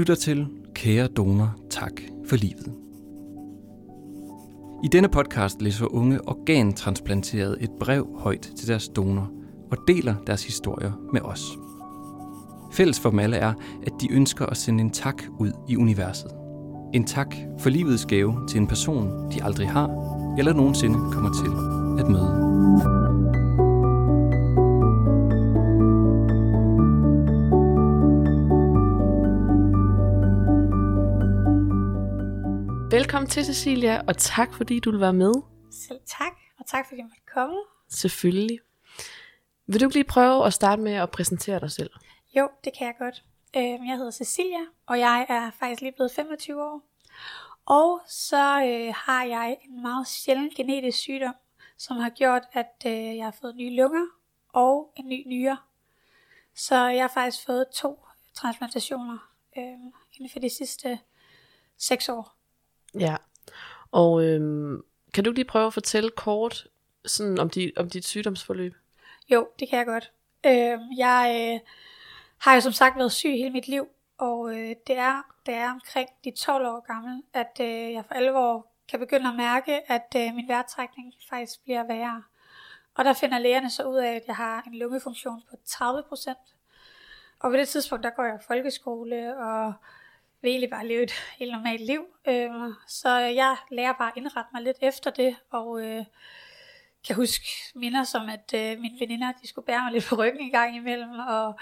lytter til Kære Donor, tak for livet. I denne podcast læser unge organtransplanterede et brev højt til deres donor og deler deres historier med os. Fælles for dem alle er, at de ønsker at sende en tak ud i universet. En tak for livets gave til en person, de aldrig har eller nogensinde kommer til at møde. Til, Cecilia, og tak fordi du vil være med. Selv tak, og tak fordi du måtte komme. Selvfølgelig. Vil du ikke lige prøve at starte med at præsentere dig selv? Jo, det kan jeg godt. Øhm, jeg hedder Cecilia, og jeg er faktisk lige blevet 25 år. Og så øh, har jeg en meget sjælden genetisk sygdom, som har gjort, at øh, jeg har fået nye lunger og en ny nyre. Så jeg har faktisk fået to transplantationer øh, inden for de sidste seks år. Ja, og øhm, kan du lige prøve at fortælle kort sådan om, di, om dit sygdomsforløb? Jo, det kan jeg godt. Øh, jeg øh, har jo som sagt været syg hele mit liv, og øh, det er det er omkring de 12 år gammel, at øh, jeg for alvor kan begynde at mærke, at øh, min vejrtrækning faktisk bliver værre. Og der finder lægerne så ud af, at jeg har en lungefunktion på 30%. Og ved det tidspunkt, der går jeg i folkeskole, og vil egentlig bare leve et helt normalt liv. Øh, så jeg lærer bare at indrette mig lidt efter det, og øh, kan huske minder som, at øh, mine veninder, de skulle bære mig lidt på ryggen en gang imellem, og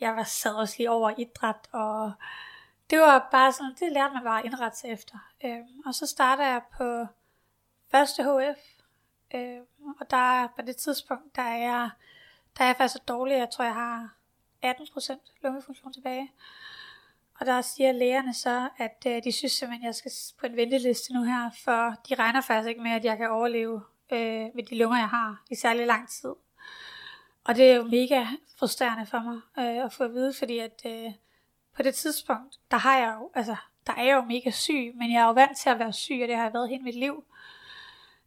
jeg var sad også lige over idræt, og det var bare sådan, det lærte man bare at indrette sig efter. Øh, og så starter jeg på første HF, øh, og der på det tidspunkt, der er jeg, der er jeg faktisk så dårlig, jeg tror jeg har 18% lungefunktion tilbage. Og der siger lægerne så, at øh, de synes simpelthen, at jeg skal på en venteliste nu her, for de regner faktisk ikke med, at jeg kan overleve øh, med de lunger, jeg har i særlig lang tid. Og det er jo mega frustrerende for mig øh, at få at vide, fordi at øh, på det tidspunkt, der har jeg jo, altså, der er jeg jo mega syg, men jeg er jo vant til at være syg, og det har jeg været hele mit liv.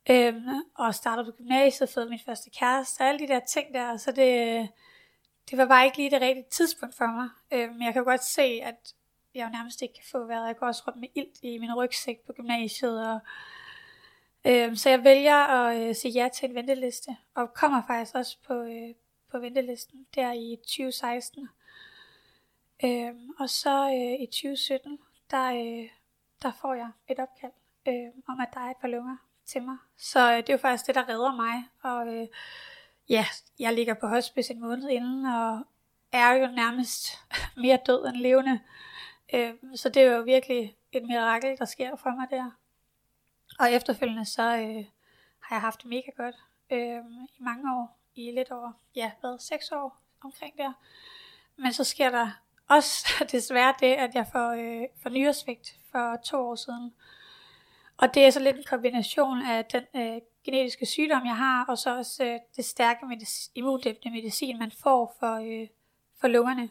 Øhm, og startet på gymnasiet, fået min første kæreste, og alle de der ting der, så det, øh, det var bare ikke lige det rigtige tidspunkt for mig. Øhm, jeg kan jo godt se, at jeg jo nærmest ikke kan få vejret. Jeg går også rundt med ilt i min rygsæk på gymnasiet, og øh, så jeg vælger at øh, sige ja til en venteliste, og kommer faktisk også på, øh, på ventelisten der i 2016. Øh, og så øh, i 2017, der, øh, der får jeg et opkald øh, om, at der er et par lunger til mig. Så øh, det er jo faktisk det, der redder mig. Og øh, ja, jeg ligger på hospice en måned inden, og er jo nærmest mere død end levende. Øh, så det er jo virkelig et mirakel, der sker for mig der. Og efterfølgende så øh, har jeg haft det mega godt øh, i mange år. I lidt over, ja, hvad, seks år omkring der. Men så sker der også desværre det, at jeg får, øh, får nyresvigt for to år siden. Og det er så lidt en kombination af den øh, genetiske sygdom, jeg har, og så også øh, det stærke medicin, immundæmpende medicin, man får for, øh, for lungerne.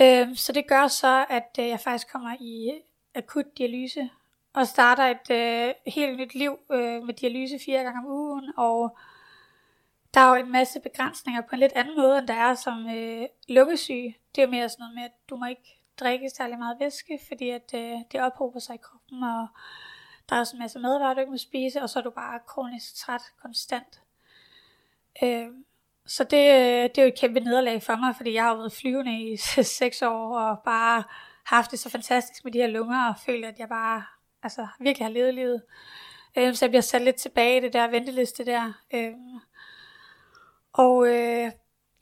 Øh, så det gør så, at øh, jeg faktisk kommer i øh, akut dialyse, og starter et øh, helt nyt liv øh, med dialyse fire gange om ugen, og der er jo en masse begrænsninger på en lidt anden måde, end der er som øh, lungesyge. Det er jo mere sådan noget med, at du må ikke drikke særlig meget væske, fordi at, øh, det ophober sig i kroppen, og der er også en masse madvarer, du ikke må spise, og så er du bare kronisk træt konstant. Øh, så det, øh, det er jo et kæmpe nederlag for mig, fordi jeg har været flyvende i seks år, og bare haft det så fantastisk med de her lunger, og følt, at jeg bare altså, virkelig har levet livet. Øh, så jeg bliver sat lidt tilbage i det der venteliste der. Øh, og øh,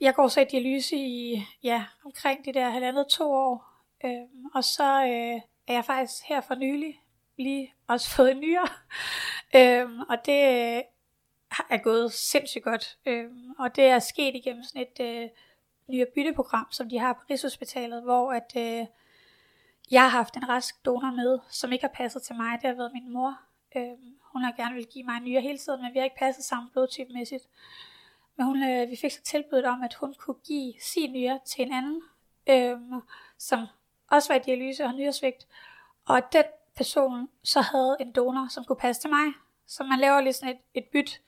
jeg går så i dialyse i ja, omkring de der halvandet to år. Øh, og så øh, er jeg faktisk her for nylig lige også fået nyere. Øh, og det øh, er gået sindssygt godt. Øh, og det er sket igennem sådan et øh, nyere bytteprogram, som de har på Rigshospitalet, hvor at, øh, jeg har haft en rask donor med, som ikke har passet til mig. Det har været min mor. Øh, hun har gerne vil give mig en nyere hele tiden, men vi har ikke passet sammen blodtypemæssigt. Men hun, øh, vi fik så tilbuddet om, at hun kunne give sin nyre til en anden, øh, som også var i dialyse og nyresvigt. Og den person så havde en donor, som kunne passe til mig. Så man laver lige sådan et, et byt.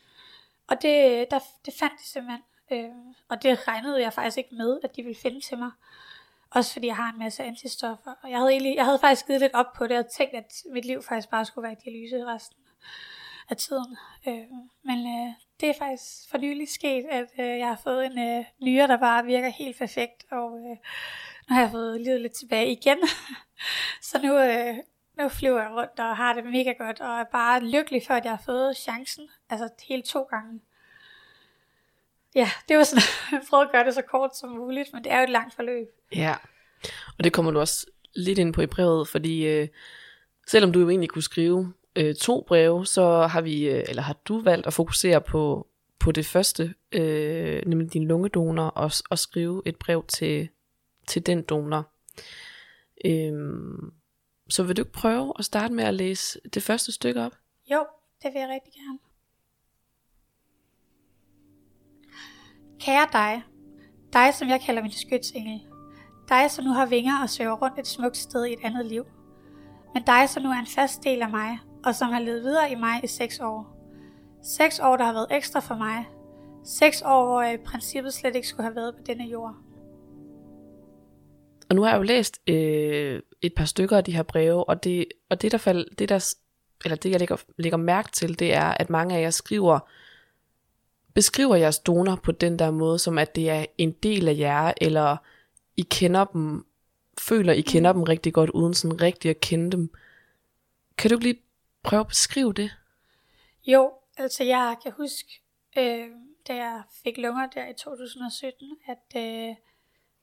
Og det, der, det fandt de simpelthen. Øh, og det regnede jeg faktisk ikke med, at de ville finde til mig. Også fordi jeg har en masse antistoffer. Og jeg havde, egentlig, jeg havde faktisk givet lidt op på det, og tænkt, at mit liv faktisk bare skulle være i dialyse resten af tiden. Øh, men øh, det er faktisk for nylig sket, at øh, jeg har fået en øh, nyre, der bare virker helt perfekt. Og øh, nu har jeg fået livet lidt tilbage igen. så nu, øh, nu flyver jeg rundt og har det mega godt, og er bare lykkelig for, at jeg har fået chancen. Altså hele to gange. Ja, det var sådan, jeg prøvede at gøre det så kort som muligt, men det er jo et langt forløb. Ja, og det kommer du også lidt ind på i brevet, fordi øh, selvom du jo egentlig kunne skrive øh, to breve, så har vi, øh, eller har du valgt at fokusere på, på det første, øh, nemlig din lungedonor, og, og skrive et brev til, til den donor. Øhm, så vil du ikke prøve at starte med at læse det første stykke op? Jo, det vil jeg rigtig gerne. Kære dig, dig som jeg kalder min skytsengel, dig som nu har vinger og svæver rundt et smukt sted i et andet liv, men dig som nu er en fast del af mig, og som har levet videre i mig i seks år. Seks år, der har været ekstra for mig. Seks år, hvor jeg i princippet slet ikke skulle have været på denne jord. Og nu har jeg jo læst øh, et par stykker af de her breve, og det, og det der fald, det der, eller det jeg lægger, lægger mærke til, det er, at mange af jer skriver, beskriver jeres donor på den der måde, som at det er en del af jer, eller I kender dem, føler I kender dem rigtig godt, uden sådan rigtig at kende dem. Kan du ikke lige prøve at beskrive det? Jo, altså jeg kan huske, øh, da jeg fik lunger der i 2017, at øh,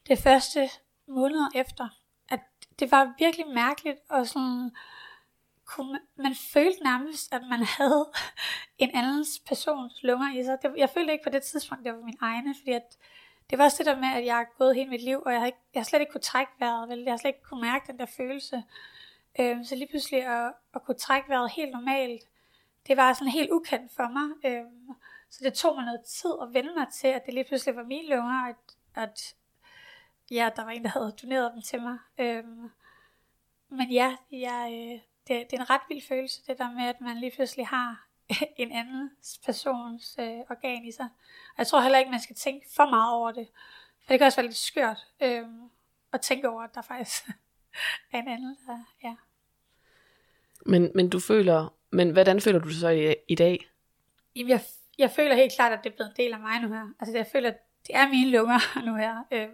det første måneder efter, at det var virkelig mærkeligt, og sådan, kunne man, man følte nærmest, at man havde en andens persons lunger i sig. Det, jeg følte ikke på det tidspunkt, det var min egne, fordi at det var også det der med, at jeg har gået hele mit liv, og jeg har, ikke, jeg har slet ikke kunne trække vejret, vel? jeg har slet ikke kunne mærke den der følelse. Øhm, så lige pludselig at, at kunne trække vejret helt normalt, det var sådan helt ukendt for mig. Øhm, så det tog mig noget tid at vende mig til, at det lige pludselig var mine lunger, at, at ja, der var en, der havde doneret dem til mig. Øhm, men ja, jeg, øh, det, det er en ret vild følelse, det der med, at man lige pludselig har en anden persons øh, organ i sig. Og jeg tror heller ikke, man skal tænke for meget over det. For det kan også være lidt skørt øh, at tænke over, at der faktisk er en anden, der, ja. Men, men du føler, men hvordan føler du det så i, i dag? Jamen, jeg, jeg føler helt klart, at det er blevet en del af mig nu her. Altså jeg føler, at det er mine lunger nu her. Øh,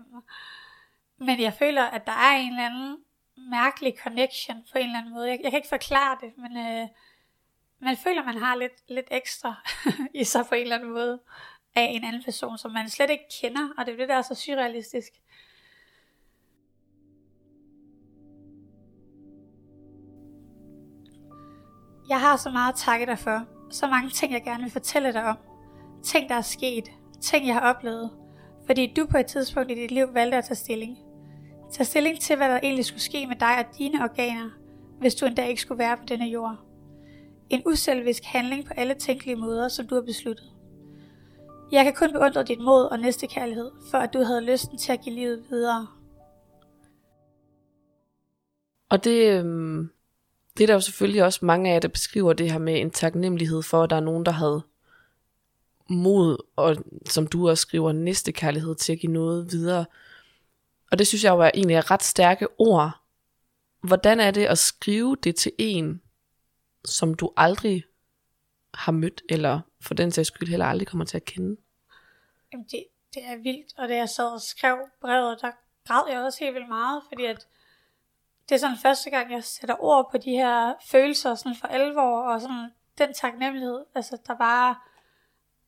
men jeg føler, at der er en eller anden mærkelig connection på en eller anden måde. Jeg, jeg kan ikke forklare det, men øh, man føler, man har lidt, lidt ekstra i sig på en eller anden måde af en anden person, som man slet ikke kender, og det er det, der er så surrealistisk. Jeg har så meget at takke dig for. Så mange ting, jeg gerne vil fortælle dig om. Ting, der er sket. Ting, jeg har oplevet. Fordi du på et tidspunkt i dit liv valgte at tage stilling. Tag stilling til, hvad der egentlig skulle ske med dig og dine organer, hvis du endda ikke skulle være på denne jord. En uselvisk handling på alle tænkelige måder, som du har besluttet. Jeg kan kun beundre dit mod og næstekærlighed, for at du havde lysten til at give livet videre. Og det, øhm, det er der jo selvfølgelig også mange af jer, der beskriver det her med en taknemmelighed for, at der er nogen, der havde mod, og som du også skriver, næstekærlighed til at give noget videre. Og det synes jeg jo er egentlig er ret stærke ord. Hvordan er det at skrive det til en, som du aldrig har mødt, eller for den sags skyld heller aldrig kommer til at kende? Jamen det, det er vildt, og da jeg sad og skrev brevet, der græd jeg også helt vildt meget, fordi at det er sådan første gang, jeg sætter ord på de her følelser sådan for alvor, og sådan den taknemmelighed, altså der bare,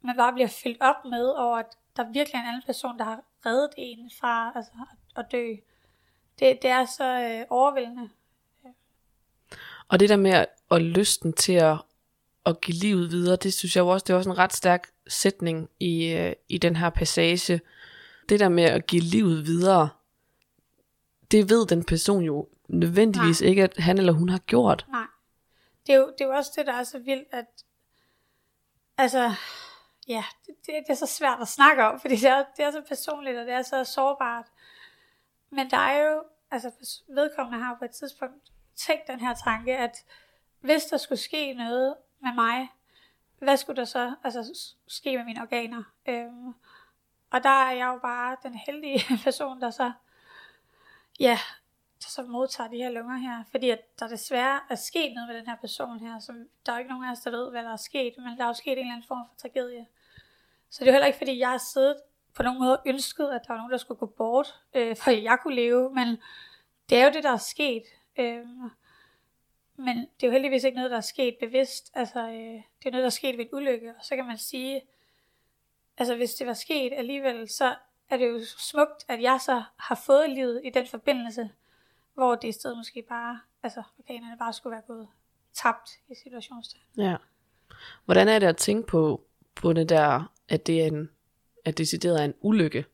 man bare bliver fyldt op med og at der virkelig er en anden person, der har reddet en fra altså, at dø. Det, det er så øh, overvældende. Og det der med at, at lysten til at, at give livet videre, det synes jeg også, det er også en ret stærk sætning i, øh, i den her passage. Det der med at give livet videre, det ved den person jo nødvendigvis Nej. ikke, at han eller hun har gjort. Nej. Det er, jo, det er jo også det, der er så vildt, at altså, ja, det, det, det er så svært at snakke om, fordi det er, det er så personligt, og det er så sårbart. Men der er jo, altså vedkommende har på et tidspunkt tænkt den her tanke, at hvis der skulle ske noget med mig, hvad skulle der så altså, ske med mine organer? Øhm, og der er jeg jo bare den heldige person, der så ja, så modtager de her lunger her, fordi at der desværre er sket noget med den her person her, som der er ikke nogen af os, der ved, hvad der er sket, men der er jo sket en eller anden form for tragedie. Så det er jo heller ikke, fordi jeg har siddet på nogen måde ønsket, at der var nogen, der skulle gå bort, øh, for at jeg kunne leve, men det er jo det, der er sket. Øh, men det er jo heldigvis ikke noget, der er sket bevidst. Altså, øh, det er noget, der er sket ved en ulykke. Og så kan man sige, altså hvis det var sket alligevel, så er det jo smukt, at jeg så har fået livet i den forbindelse, hvor det i stedet måske bare, altså organerne bare skulle være gået tabt i situationstegn. Ja. Hvordan er det at tænke på, på det der, at det er en, at det decideret er en ulykke?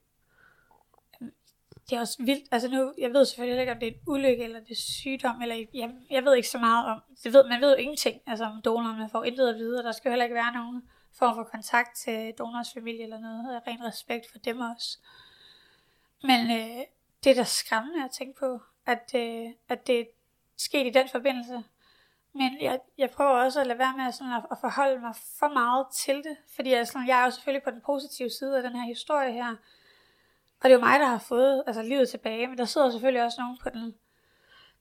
det er også vildt, altså nu, jeg ved selvfølgelig ikke, om det er en ulykke, eller det er sygdom, eller jeg, jeg ved ikke så meget om, det ved, man ved jo ingenting, altså om donoren, får intet at vide, og der skal jo heller ikke være nogen form for kontakt til donors familie eller noget, og ren respekt for dem også. Men øh, det er da skræmmende at tænke på, at, øh, at det er sket i den forbindelse. Men jeg, jeg prøver også at lade være med sådan at, at forholde mig for meget til det, fordi jeg, sådan, jeg er jo selvfølgelig på den positive side af den her historie her, og det er jo mig, der har fået altså, livet tilbage, men der sidder selvfølgelig også nogen på den,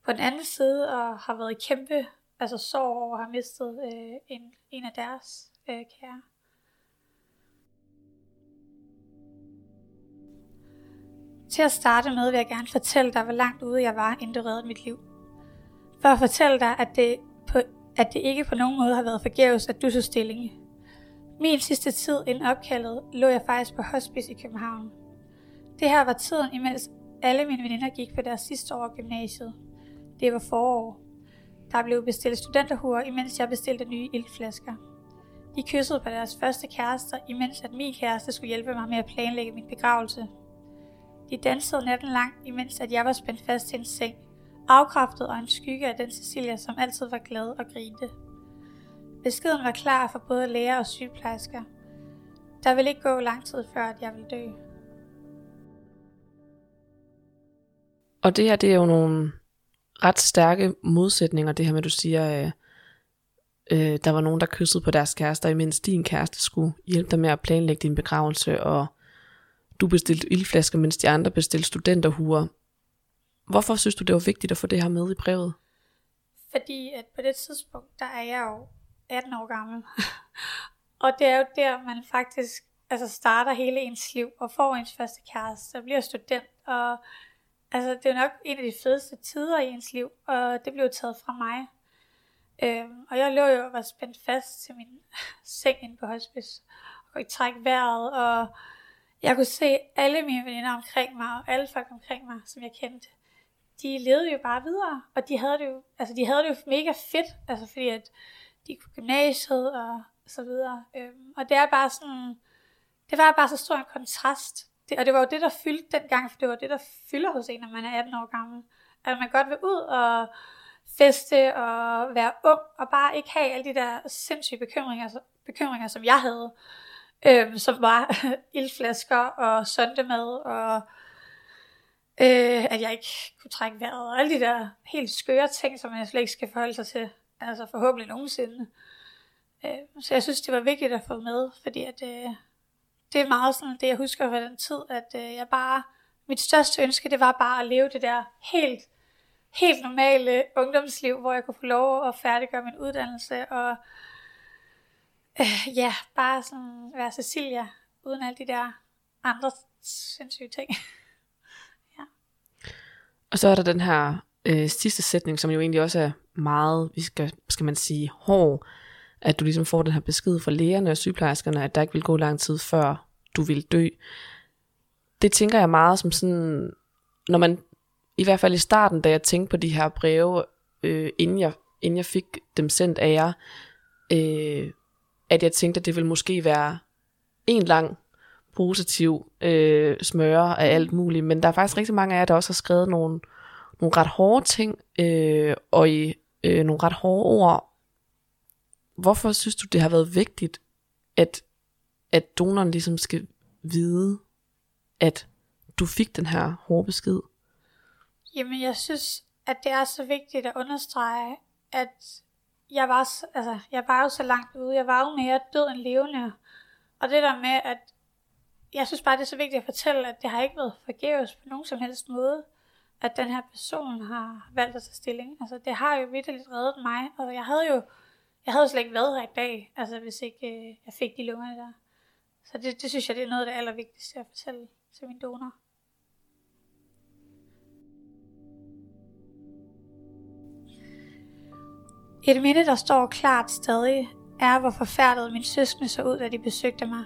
på den anden side og har været i kæmpe altså, sorg over at have mistet øh, en, en af deres øh, kære. Til at starte med vil jeg gerne fortælle dig, hvor langt ude jeg var, inden du reddede mit liv. For at fortælle dig, at det, at det ikke på nogen måde har været forgæves, at du så stilling. Min sidste tid inden opkaldet lå jeg faktisk på hospice i København. Det her var tiden, imens alle mine veninder gik på deres sidste år i gymnasiet. Det var forår. Der blev bestilt studenterhuer, imens jeg bestilte nye iltflasker. De kyssede på deres første kærester, imens at min kæreste skulle hjælpe mig med at planlægge min begravelse. De dansede natten lang, imens at jeg var spændt fast til en seng, afkræftet og en skygge af den Cecilia, som altid var glad og grinte. Beskeden var klar for både læger og sygeplejersker. Der ville ikke gå lang tid før, at jeg ville dø. Og det her, det er jo nogle ret stærke modsætninger, det her med, at du siger, øh, øh, der var nogen, der kyssede på deres kærester, imens din kæreste skulle hjælpe dig med at planlægge din begravelse, og du bestilte ildflasker, mens de andre bestilte studenterhuer. Hvorfor synes du, det var vigtigt at få det her med i brevet? Fordi at på det tidspunkt, der er jeg jo 18 år gammel. og det er jo der, man faktisk altså starter hele ens liv og får ens første kæreste og bliver student og Altså, det er nok en af de fedeste tider i ens liv, og det blev taget fra mig. Øhm, og jeg lå jo og var spændt fast til min seng inde på hospice, og kunne ikke trække vejret, og jeg kunne se alle mine veninder omkring mig, og alle folk omkring mig, som jeg kendte, de levede jo bare videre, og de havde det jo, altså de havde det jo mega fedt, altså fordi at de kunne gymnasiet og så videre. Øhm, og det er bare sådan, det var bare så stor en kontrast det, og det var jo det, der fyldte dengang, for det var det, der fylder hos en, når man er 18 år gammel. At man godt vil ud og feste og være ung, og bare ikke have alle de der sindssyge bekymringer, bekymringer som jeg havde. Øhm, som var ildflasker og søndemad og øh, at jeg ikke kunne trække vejret, og alle de der helt skøre ting, som jeg slet ikke skal forholde sig til, altså forhåbentlig nogensinde. Øh, så jeg synes, det var vigtigt at få med, fordi at, øh, det er meget sådan det, jeg husker fra den tid, at øh, jeg bare, mit største ønske, det var bare at leve det der helt, helt normale ungdomsliv, hvor jeg kunne få lov at færdiggøre min uddannelse, og øh, ja, bare sådan være Cecilia, uden alle de der andre sindssyge ting. Og så er der den her øh, sidste sætning, som jo egentlig også er meget, vi skal, skal man sige, hård, at du ligesom får den her besked fra lægerne og sygeplejerskerne, at der ikke vil gå lang tid før du vil dø. Det tænker jeg meget som sådan, når man, i hvert fald i starten, da jeg tænkte på de her breve, øh, inden, jeg, inden jeg fik dem sendt af jer, øh, at jeg tænkte, at det ville måske være en lang positiv øh, smøre af alt muligt, men der er faktisk rigtig mange af jer, der også har skrevet nogle, nogle ret hårde ting, øh, og i øh, nogle ret hårde ord hvorfor synes du, det har været vigtigt, at, at donoren ligesom skal vide, at du fik den her hårde besked? Jamen, jeg synes, at det er så vigtigt at understrege, at jeg var, altså, jeg var jo så langt ude. Jeg var jo mere død end levende. Og det der med, at jeg synes bare, det er så vigtigt at fortælle, at det har ikke været forgæves på nogen som helst måde. at den her person har valgt at tage stilling. Altså, det har jo virkelig reddet mig. Altså, jeg havde jo, jeg havde jo slet ikke været her i dag, altså, hvis ikke øh, jeg fik de lunger der. Så det, det synes jeg, det er noget af det allervigtigste at fortælle til min donor. Et minde, der står klart stadig, er, hvor forfærdet min søskende så ud, da de besøgte mig.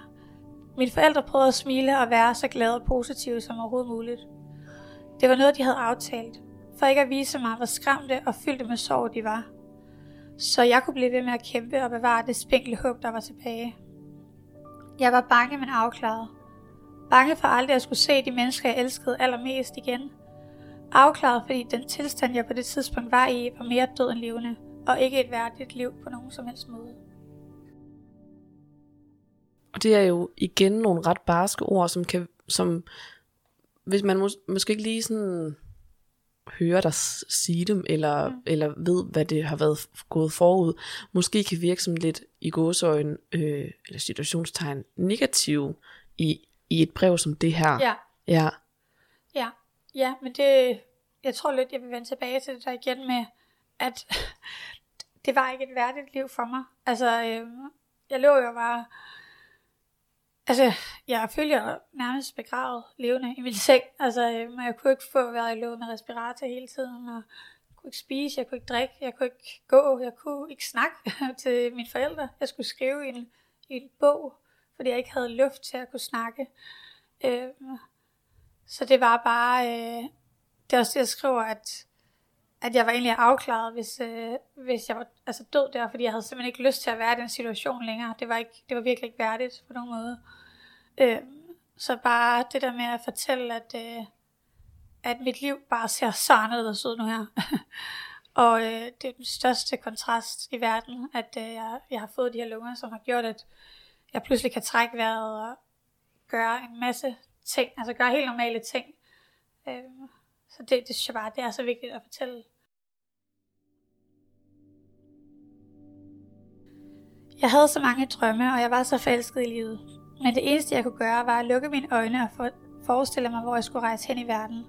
Mine forældre prøvede at smile og være så glade og positive som overhovedet muligt. Det var noget, de havde aftalt, for ikke at vise mig, hvor skræmte og fyldte med sorg de var. Så jeg kunne blive ved med at kæmpe og bevare det spinkle håb, der var tilbage. Jeg var bange, men afklaret. Bange for aldrig at skulle se de mennesker, jeg elskede allermest igen. Afklaret, fordi den tilstand, jeg på det tidspunkt var i, var mere død end levende, og ikke et værdigt liv på nogen som helst måde. Og det er jo igen nogle ret barske ord, som kan, som hvis man mås- måske ikke lige sådan hører dig sige dem, eller, mm. eller ved, hvad det har været gået forud, måske kan virke som lidt i gåsøjne, øh, eller situationstegn, negativ i, i et brev som det her. Ja, ja. ja, ja, men det, jeg tror lidt, jeg vil vende tilbage til det der igen med, at det var ikke et værdigt liv for mig. Altså, øh, jeg lå jo bare, altså, jeg følger nærmest begravet levende i min seng. Altså, øh, men jeg kunne ikke få været i lå med respirator hele tiden, og jeg kunne ikke spise, jeg kunne ikke drikke, jeg kunne ikke gå, jeg kunne ikke snakke til mine forældre. Jeg skulle skrive i en, i en bog, fordi jeg ikke havde luft til at kunne snakke. Øh, så det var bare, øh, det er også det, jeg skriver, at, at jeg var egentlig afklaret, hvis, øh, hvis jeg var altså død der, fordi jeg havde simpelthen ikke lyst til at være i den situation længere. Det var, ikke, det var virkelig ikke værdigt på nogen måde. Øh, så bare det der med at fortælle, at, øh, at mit liv bare ser så anderledes ud nu her. og øh, det er den største kontrast i verden, at øh, jeg, jeg har fået de her lunger, som har gjort, at jeg pludselig kan trække vejret og gøre en masse ting, altså gøre helt normale ting. Øh, så det, det synes jeg bare, det er så vigtigt at fortælle. Jeg havde så mange drømme, og jeg var så forelsket i livet. Men det eneste, jeg kunne gøre, var at lukke mine øjne og for, forestille mig, hvor jeg skulle rejse hen i verden.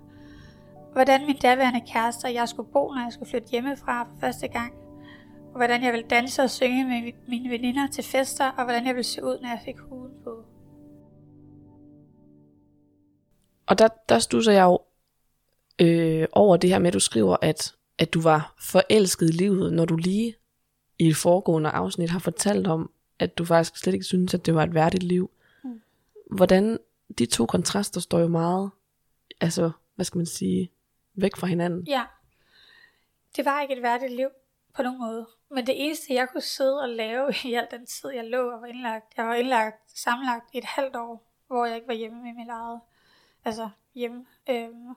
Hvordan min daværende kæreste og jeg skulle bo, når jeg skulle flytte hjemmefra for første gang. Og hvordan jeg ville danse og synge med mine veninder til fester, og hvordan jeg ville se ud, når jeg fik huden på. Og der, der stusser jeg jo øh, over det her med, at du skriver, at, at du var forelsket i livet, når du lige i et foregående afsnit har fortalt om, at du faktisk slet ikke synes, at det var et værdigt liv. Mm. Hvordan de to kontraster står jo meget, altså, hvad skal man sige, væk fra hinanden. Ja, det var ikke et værdigt liv på nogen måde. Men det eneste, jeg kunne sidde og lave i al den tid, jeg lå og var indlagt, jeg var indlagt sammenlagt et halvt år, hvor jeg ikke var hjemme med mit eget, altså hjemme. Øhm.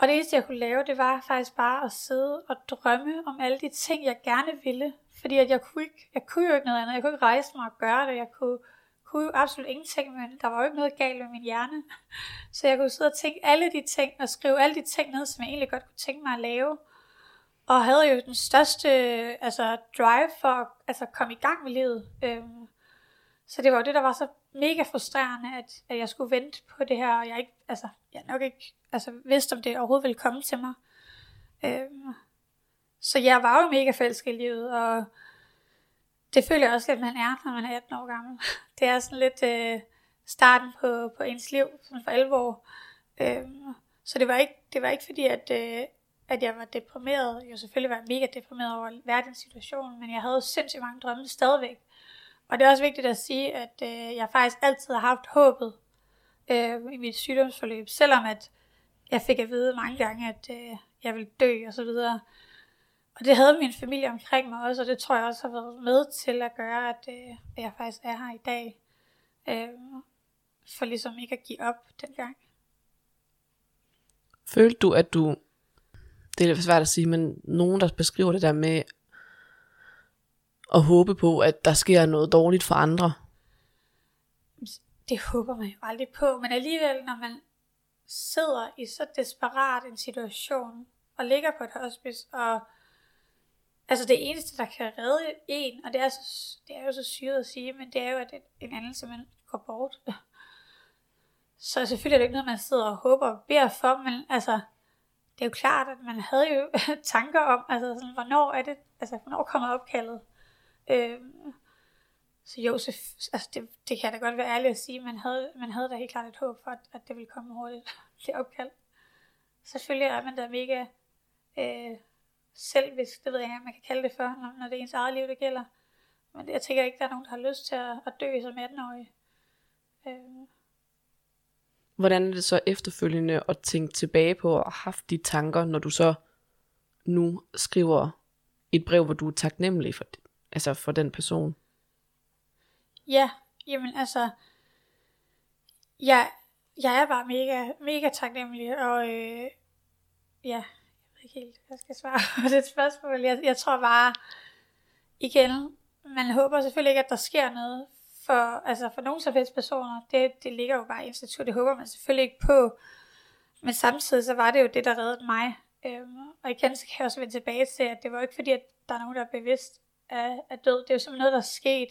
Og det eneste, jeg kunne lave, det var faktisk bare at sidde og drømme om alle de ting, jeg gerne ville. Fordi at jeg kunne, ikke, jeg kunne jo ikke noget andet. Jeg kunne ikke rejse mig og gøre det. Jeg kunne, kunne jo absolut ingenting, men der var jo ikke noget galt med min hjerne. Så jeg kunne sidde og tænke alle de ting, og skrive alle de ting ned, som jeg egentlig godt kunne tænke mig at lave. Og havde jo den største øh, altså, drive for at altså, komme i gang med livet. Øhm, så det var jo det, der var så mega frustrerende, at, at jeg skulle vente på det her, og jeg ikke, altså, jeg nok ikke altså, vidste, om det overhovedet ville komme til mig. Øhm, så jeg var jo mega falsk i livet, og det føler jeg også, at man er, når man er 18 år gammel. Det er sådan lidt øh, starten på, på ens liv, sådan for alvor. Øhm, så det var ikke, det var ikke fordi, at, øh, at jeg var deprimeret. Jeg selvfølgelig var mega deprimeret over verdens situation, men jeg havde sindssygt mange drømme stadigvæk. Og det er også vigtigt at sige, at øh, jeg faktisk altid har haft håbet øh, i mit sygdomsforløb, selvom at jeg fik at vide mange gange, at øh, jeg ville dø og så videre. Og det havde min familie omkring mig også, og det tror jeg også har været med til at gøre, at, øh, at jeg faktisk er her i dag. Øh, for ligesom ikke at give op dengang. Følte du, at du, det er lidt svært at sige, men nogen, der beskriver det der med og håbe på, at der sker noget dårligt for andre. Det håber man jo aldrig på, men alligevel, når man sidder i så desperat en situation, og ligger på et hospice, og altså det eneste, der kan redde en, og det er, så, det er jo så syret at sige, men det er jo, at en anden simpelthen går bort. Så selvfølgelig er det ikke noget, man sidder og håber og beder for, men altså, det er jo klart, at man havde jo tanker om, altså sådan, hvornår er det, altså hvornår kommer opkaldet. Øh, så jo, så, altså det, det kan jeg da godt være ærlig at sige, man havde, man havde da helt klart et håb for, at, at det ville komme hurtigt, det opkald. Selvfølgelig er man da mega øh, selvisk, det ved jeg ikke, man kan kalde det for, når, når det er ens eget liv, det gælder. Men jeg tænker ikke, der er nogen, der har lyst til at, at dø som 18-årig. Øh. Hvordan er det så efterfølgende at tænke tilbage på og haft de tanker, når du så nu skriver et brev, hvor du er taknemmelig for, altså for den person? Ja, jamen altså, jeg, jeg er bare mega, mega taknemmelig, og øh, ja, jeg ved ikke helt, hvad jeg skal svare på det spørgsmål. Jeg, jeg tror bare, igen, man håber selvfølgelig ikke, at der sker noget for, altså for nogen som helst personer. Det, det ligger jo bare i institut, det håber man selvfølgelig ikke på. Men samtidig så var det jo det, der reddede mig. Øhm, og igen, så kan jeg også vende tilbage til, at det var ikke fordi, at der er nogen, der er bevidst af, af død. Det er jo simpelthen noget, der er sket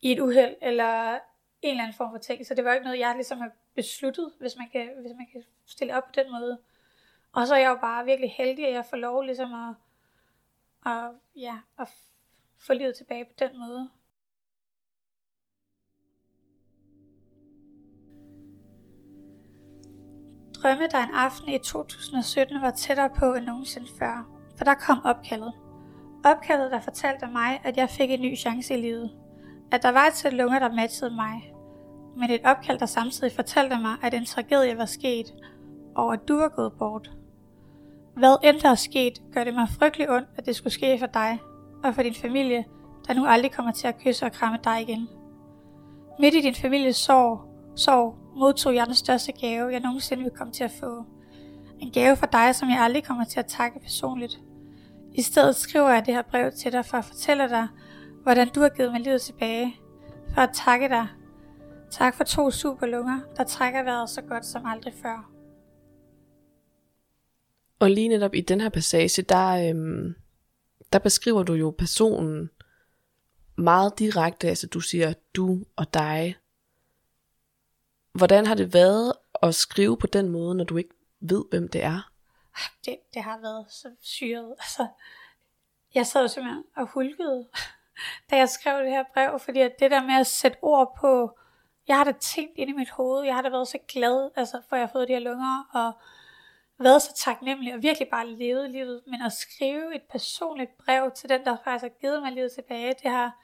i et uheld, eller en eller anden form for ting. Så det var ikke noget, jeg ligesom har besluttet, hvis man kan, hvis man kan stille op på den måde. Og så er jeg jo bare virkelig heldig, at jeg får lov ligesom at, at, ja, at få livet tilbage på den måde. Drømme, der en aften i 2017 var tættere på end nogensinde før, for der kom opkaldet. Opkaldet, der fortalte mig, at jeg fik en ny chance i livet. At der var et sæt lunger, der matchede mig. Men et opkald, der samtidig fortalte mig, at en tragedie var sket, og at du var gået bort. Hvad end der er sket, gør det mig frygtelig ondt, at det skulle ske for dig og for din familie, der nu aldrig kommer til at kysse og kramme dig igen. Midt i din families sorg, sorg modtog jeg den største gave, jeg nogensinde vil komme til at få. En gave for dig, som jeg aldrig kommer til at takke personligt. I stedet skriver jeg det her brev til dig for at fortælle dig, hvordan du har givet mig livet tilbage. For at takke dig. Tak for to superlunger, der trækker vejret så godt som aldrig før. Og lige netop i den her passage, der, øhm, der beskriver du jo personen meget direkte. Altså du siger du og dig. Hvordan har det været at skrive på den måde, når du ikke ved, hvem det er? Det, det har været så syret. Altså, jeg sad simpelthen og hulkede, da jeg skrev det her brev, fordi at det der med at sætte ord på, jeg har da tænkt ind i mit hoved, jeg har da været så glad, altså, for jeg har fået de her lunger, og været så taknemmelig, og virkelig bare levet livet, men at skrive et personligt brev til den, der faktisk har givet mig livet tilbage, det har,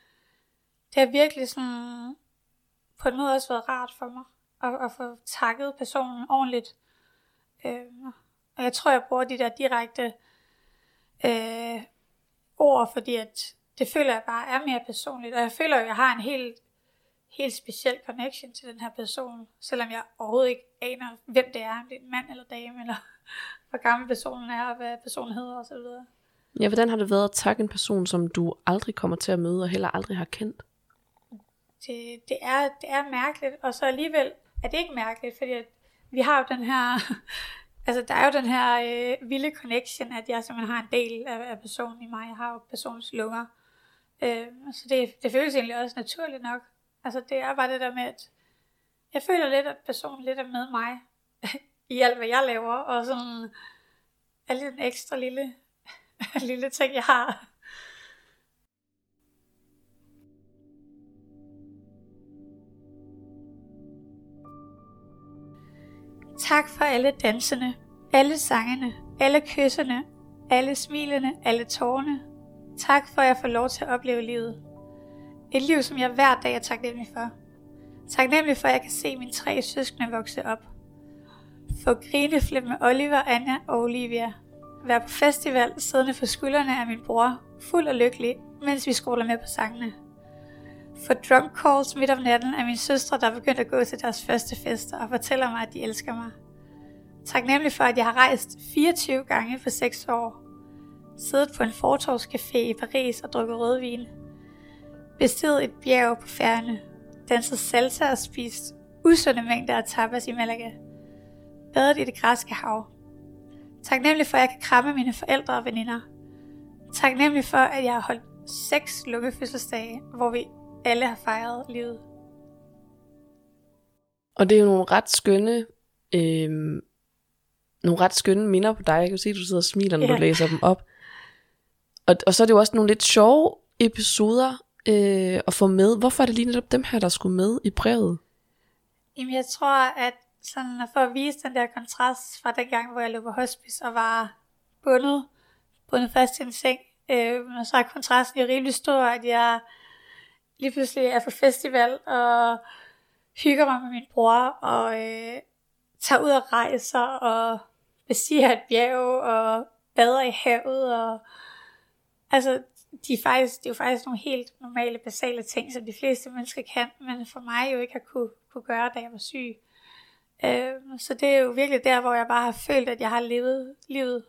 det har virkelig sådan, på en måde også været rart for mig at, at få takket personen ordentligt. Øh, og jeg tror, jeg bruger de der direkte øh, ord, fordi at det føler jeg bare er mere personligt. Og jeg føler, at jeg har en helt, helt speciel connection til den her person, selvom jeg overhovedet ikke aner, hvem det er, om det er en mand eller dame, eller hvor gammel personen er, og hvad personen hedder osv. Ja, hvordan har det været at takke en person, som du aldrig kommer til at møde, og heller aldrig har kendt? Det, det, er, det er mærkeligt, og så alligevel er det ikke mærkeligt, fordi at vi har jo den her, altså der er jo den her øh, vilde connection, at jeg simpelthen har en del af, af personen i mig. Jeg har jo personens lunger. Øh, så det, det føles egentlig også naturligt nok. Altså det er bare det der med, at jeg føler lidt, at personen lidt er med mig i alt, hvad jeg laver, og sådan alle den ekstra lille, lille ting, jeg har. Tak for alle danserne, alle sangene, alle kysserne, alle smilene, alle tårne. Tak for, at jeg får lov til at opleve livet. Et liv, som jeg hver dag er taknemmelig for. Taknemmelig for, at jeg kan se mine tre søskende vokse op. Få grineflip med Oliver, Anna og Olivia. Være på festival, siddende for skuldrene af min bror, fuld og lykkelig, mens vi skoler med på sangene. Få drunk calls midt om natten af min søstre, der er begyndt at gå til deres første fester og fortæller mig, at de elsker mig. Tak nemlig for, at jeg har rejst 24 gange for 6 år. Siddet på en fortorvscafé i Paris og drukket rødvin. bestiget et bjerg på færgerne, Danset salsa og spist usunde mængder af tapas i Malaga. Badet i det græske hav. Tak nemlig for, at jeg kan kramme mine forældre og veninder. Tak nemlig for, at jeg har holdt seks lukkefødselsdage, hvor vi alle har fejret livet. Og det er jo nogle ret skønne øh, nogle ret skønne minder på dig. Jeg kan se, at du sidder og smiler, når Ja. du læser dem op. Og, og så er det jo også nogle lidt sjove episoder øh, at få med. Hvorfor er det lige netop dem her, der skulle med i brevet? Jamen, jeg tror, at sådan for at vise den der kontrast fra den gang, hvor jeg lå på hospice og var bundet, bundet fast til en seng, øh, og så er kontrasten jo rimelig stor, at jeg lige pludselig er på festival og hygger mig med min bror og øh, tager ud og rejser og bestiger et bjerg og bader i havet og altså de er faktisk, det er jo faktisk nogle helt normale, basale ting, som de fleste mennesker kan, men for mig jo ikke har kunne, kunne gøre, da jeg var syg. Øh, så det er jo virkelig der, hvor jeg bare har følt, at jeg har levet livet.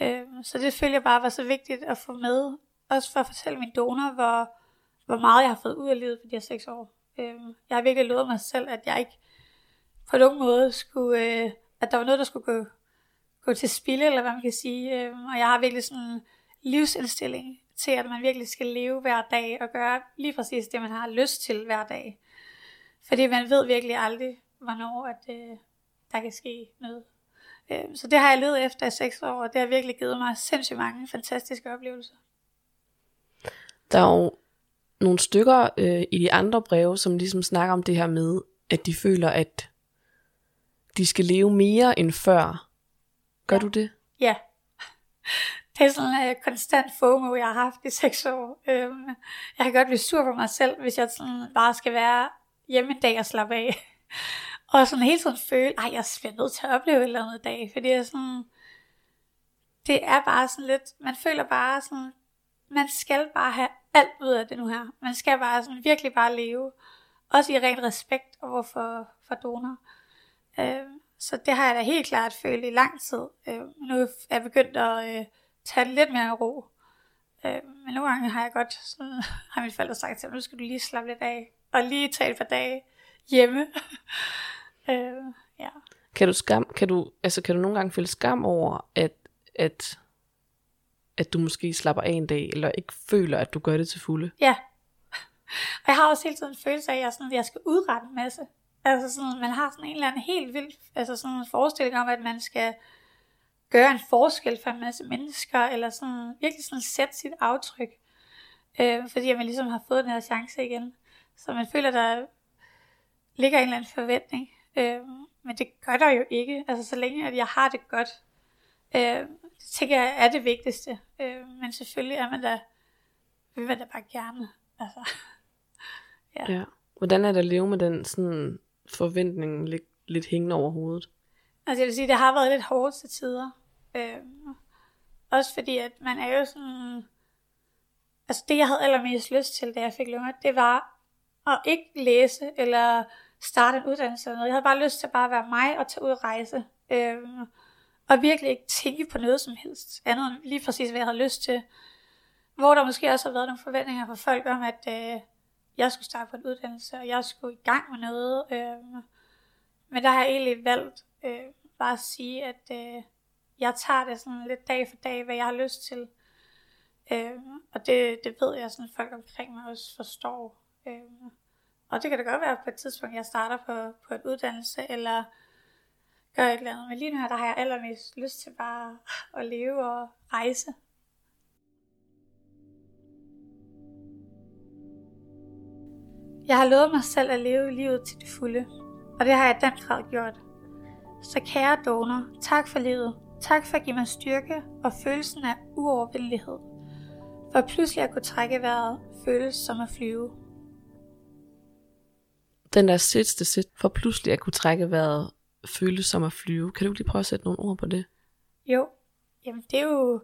Øh, så det følte jeg bare var så vigtigt at få med, også for at fortælle min donor, hvor, hvor meget jeg har fået ud af livet på de her seks år. Øh, jeg har virkelig lovet mig selv, at jeg ikke på nogen måde skulle, øh, at der var noget, der skulle gå, gå til spilde, eller hvad man kan sige. Øhm, og jeg har virkelig sådan en livsindstilling til, at man virkelig skal leve hver dag og gøre lige præcis det, man har lyst til hver dag. Fordi man ved virkelig aldrig, hvornår at, øh, der kan ske noget. Øh, så det har jeg levet efter i seks år, og det har virkelig givet mig sindssygt mange fantastiske oplevelser. Der er jo nogle stykker øh, i de andre breve, som ligesom snakker om det her med, at de føler, at de skal leve mere end før. Gør Ja. du det? Ja. Det er sådan en uh, konstant FOMO, jeg har haft i seks år. Øhm, jeg kan godt blive sur på mig selv, hvis jeg sådan bare skal være hjemme en dag og slappe af. og sådan hele tiden føle, ej, jeg bliver nødt til at opleve et eller andet i dag. Fordi er sådan, det er bare sådan lidt, man føler bare sådan, man skal bare have alt ud af det nu her. Man skal bare sådan virkelig bare leve. Også i ren respekt over for, for donor. Øhm, så det har jeg da helt klart følt i lang tid. Øh, nu er jeg begyndt at øh, tage det lidt mere ro. Øh, men nogle gange har jeg godt, sådan, har mine forældre sagt til mig, nu skal du lige slappe lidt af, og lige tage et par dage hjemme. øh, ja. Kan du, skam, kan, du, altså, kan du nogle gange føle skam over, at, at, at du måske slapper af en dag, eller ikke føler, at du gør det til fulde? ja. Og jeg har også hele tiden en følelse af, at jeg, sådan, at jeg skal udrette en masse. Altså sådan, man har sådan en eller anden helt vild altså sådan en forestilling om, at man skal gøre en forskel for en masse mennesker, eller sådan, virkelig sådan sætte sit aftryk, øh, fordi man ligesom har fået den her chance igen. Så man føler, der ligger en eller anden forventning, øh, men det gør der jo ikke, altså så længe at jeg har det godt, øh, det tænker jeg er det vigtigste, øh, men selvfølgelig er man da, vil man da bare gerne, altså, Ja. Ja. Hvordan er det at leve med den sådan, forventningen lidt, lidt hængende over hovedet? Altså jeg vil sige, det har været lidt hårdt til tider. Øh, også fordi, at man er jo sådan... Altså det, jeg havde allermest lyst til, da jeg fik lunger, det var at ikke læse eller starte en uddannelse eller noget. Jeg havde bare lyst til at bare være mig og tage ud og rejse. Øh, og virkelig ikke tænke på noget som helst. Andet end lige præcis, hvad jeg havde lyst til. Hvor der måske også har været nogle forventninger fra folk om, at øh, jeg skulle starte på en uddannelse, og jeg skulle i gang med noget. Øh, men der har jeg egentlig valgt øh, bare at sige, at øh, jeg tager det sådan lidt dag for dag, hvad jeg har lyst til. Øh, og det, det ved jeg, sådan folk omkring mig også forstår. Øh, og det kan da godt være på et tidspunkt, jeg starter på, på en uddannelse, eller gør et eller andet. Men lige nu her, der har jeg allermest lyst til bare at leve og rejse. Jeg har lovet mig selv at leve livet til det fulde, og det har jeg i den grad gjort. Så kære donor, tak for livet. Tak for at give mig styrke og følelsen af uovervindelighed. For pludselig at kunne trække vejret føles som at flyve. Den der sidste sæt, for pludselig at kunne trække vejret, føles som at flyve. Kan du lige prøve at sætte nogle ord på det? Jo, jamen det er jo,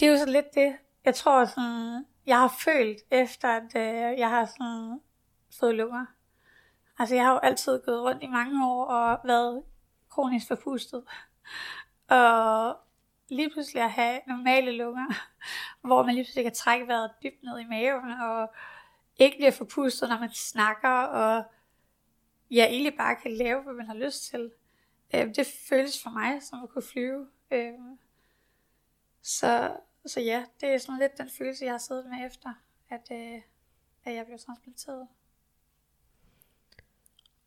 det er jo så lidt det, jeg tror sådan, jeg har følt efter, at øh, jeg har sådan fået lunger. Altså jeg har jo altid gået rundt i mange år og været kronisk forpustet. Og lige pludselig at have normale lunger, hvor man lige pludselig kan trække vejret dybt ned i maven, og ikke bliver forpustet, når man snakker, og ja, egentlig bare kan lave, hvad man har lyst til. Øh, det føles for mig som at kunne flyve. Øh, så, så ja, det er sådan lidt den følelse, jeg har siddet med efter, at, øh, at jeg blev transplanteret.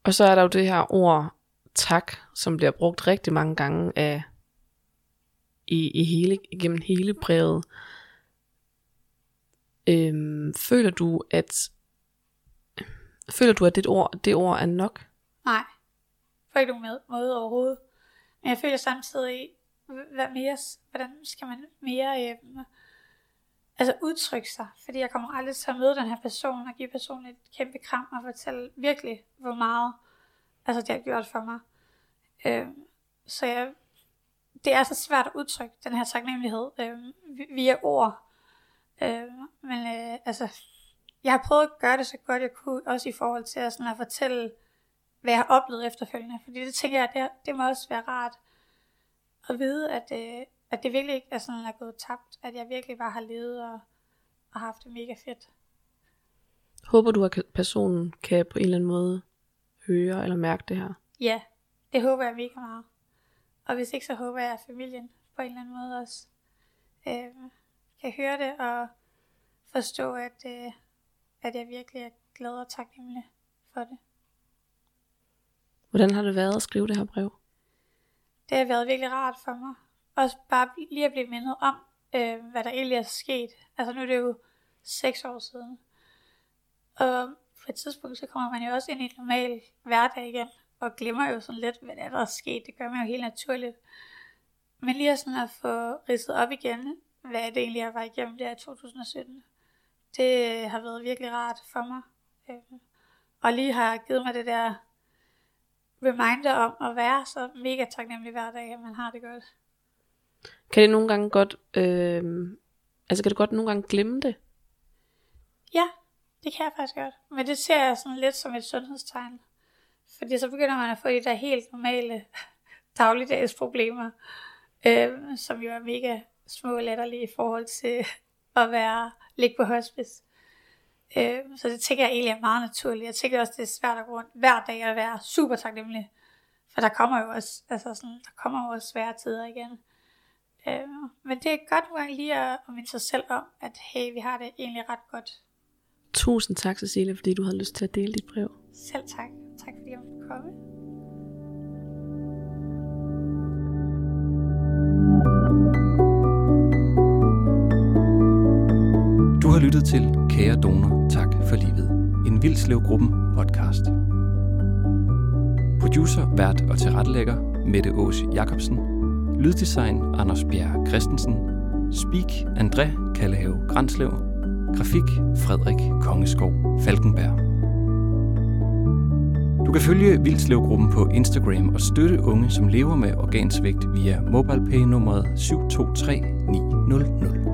Og så er der jo det her ord tak, som bliver brugt rigtig mange gange af i, i hele, gennem hele brevet. Øhm, føler du, at føler du, at det ord, det ord er nok? Nej, på ikke nogen måde overhovedet. Men jeg føler samtidig, hvad mere, hvordan skal man mere øh, altså udtrykke sig? Fordi jeg kommer aldrig til at møde den her person og give personen et kæmpe kram og fortælle virkelig, hvor meget altså, det har gjort for mig. Øh, så jeg, det er så svært at udtrykke den her taknemmelighed øh, via ord. Øh, men øh, altså, jeg har prøvet at gøre det så godt jeg kunne, også i forhold til at, sådan at fortælle, hvad jeg har oplevet efterfølgende. Fordi det tænker jeg, det, det må også være rart at vide, at, øh, at det virkelig ikke er sådan, at er gået tabt. At jeg virkelig bare har levet og, og haft det mega fedt. Håber du, at personen kan på en eller anden måde høre eller mærke det her? Ja, det håber jeg mega meget. Og hvis ikke, så håber jeg, at familien på en eller anden måde også øh, kan høre det og forstå, at, øh, at jeg virkelig er glad og taknemmelig for det. Hvordan har det været at skrive det her brev? Det har været virkelig rart for mig. Også bare lige at blive mindet om, øh, hvad der egentlig er sket. Altså nu er det jo seks år siden. Og på et tidspunkt, så kommer man jo også ind i en normal hverdag igen, og glemmer jo sådan lidt, hvad der er, sket. Det gør man jo helt naturligt. Men lige sådan at få ridset op igen, hvad det egentlig jeg var igennem der i 2017, det øh, har været virkelig rart for mig. Øh, og lige har givet mig det der reminder om at være så mega taknemmelig hver dag, at man har det godt. Kan det nogle gange godt, øh, altså kan du godt nogle gange glemme det? Ja, det kan jeg faktisk godt. Men det ser jeg sådan lidt som et sundhedstegn. Fordi så begynder man at få de der helt normale dagligdags problemer, øh, som jo er mega små og latterlige i forhold til at være ligge på hospice. Øh, så det tænker jeg egentlig er meget naturligt. Jeg tænker også, det er svært at gå rundt hver dag at være super taknemmelig. For der kommer jo også, altså sådan, der kommer jo også svære tider igen. Øh, men det er godt nogle gange lige at, at minde sig selv om, at hey, vi har det egentlig ret godt. Tusind tak, Cecilia, fordi du havde lyst til at dele dit brev. Selv tak. Tak fordi jeg måtte komme. Du har lyttet til Kære Donor, tak for livet. En Vildslevgruppen podcast. Producer, vært og tilrettelægger Mette Ås Jacobsen. Lyddesign Anders Bjerg Christensen. Speak André Kallehave Granslev. Grafik Frederik Kongeskov Falkenberg. Du kan følge Vildslevgruppen på Instagram og støtte unge, som lever med organsvigt via MobilePay nummeret 723900.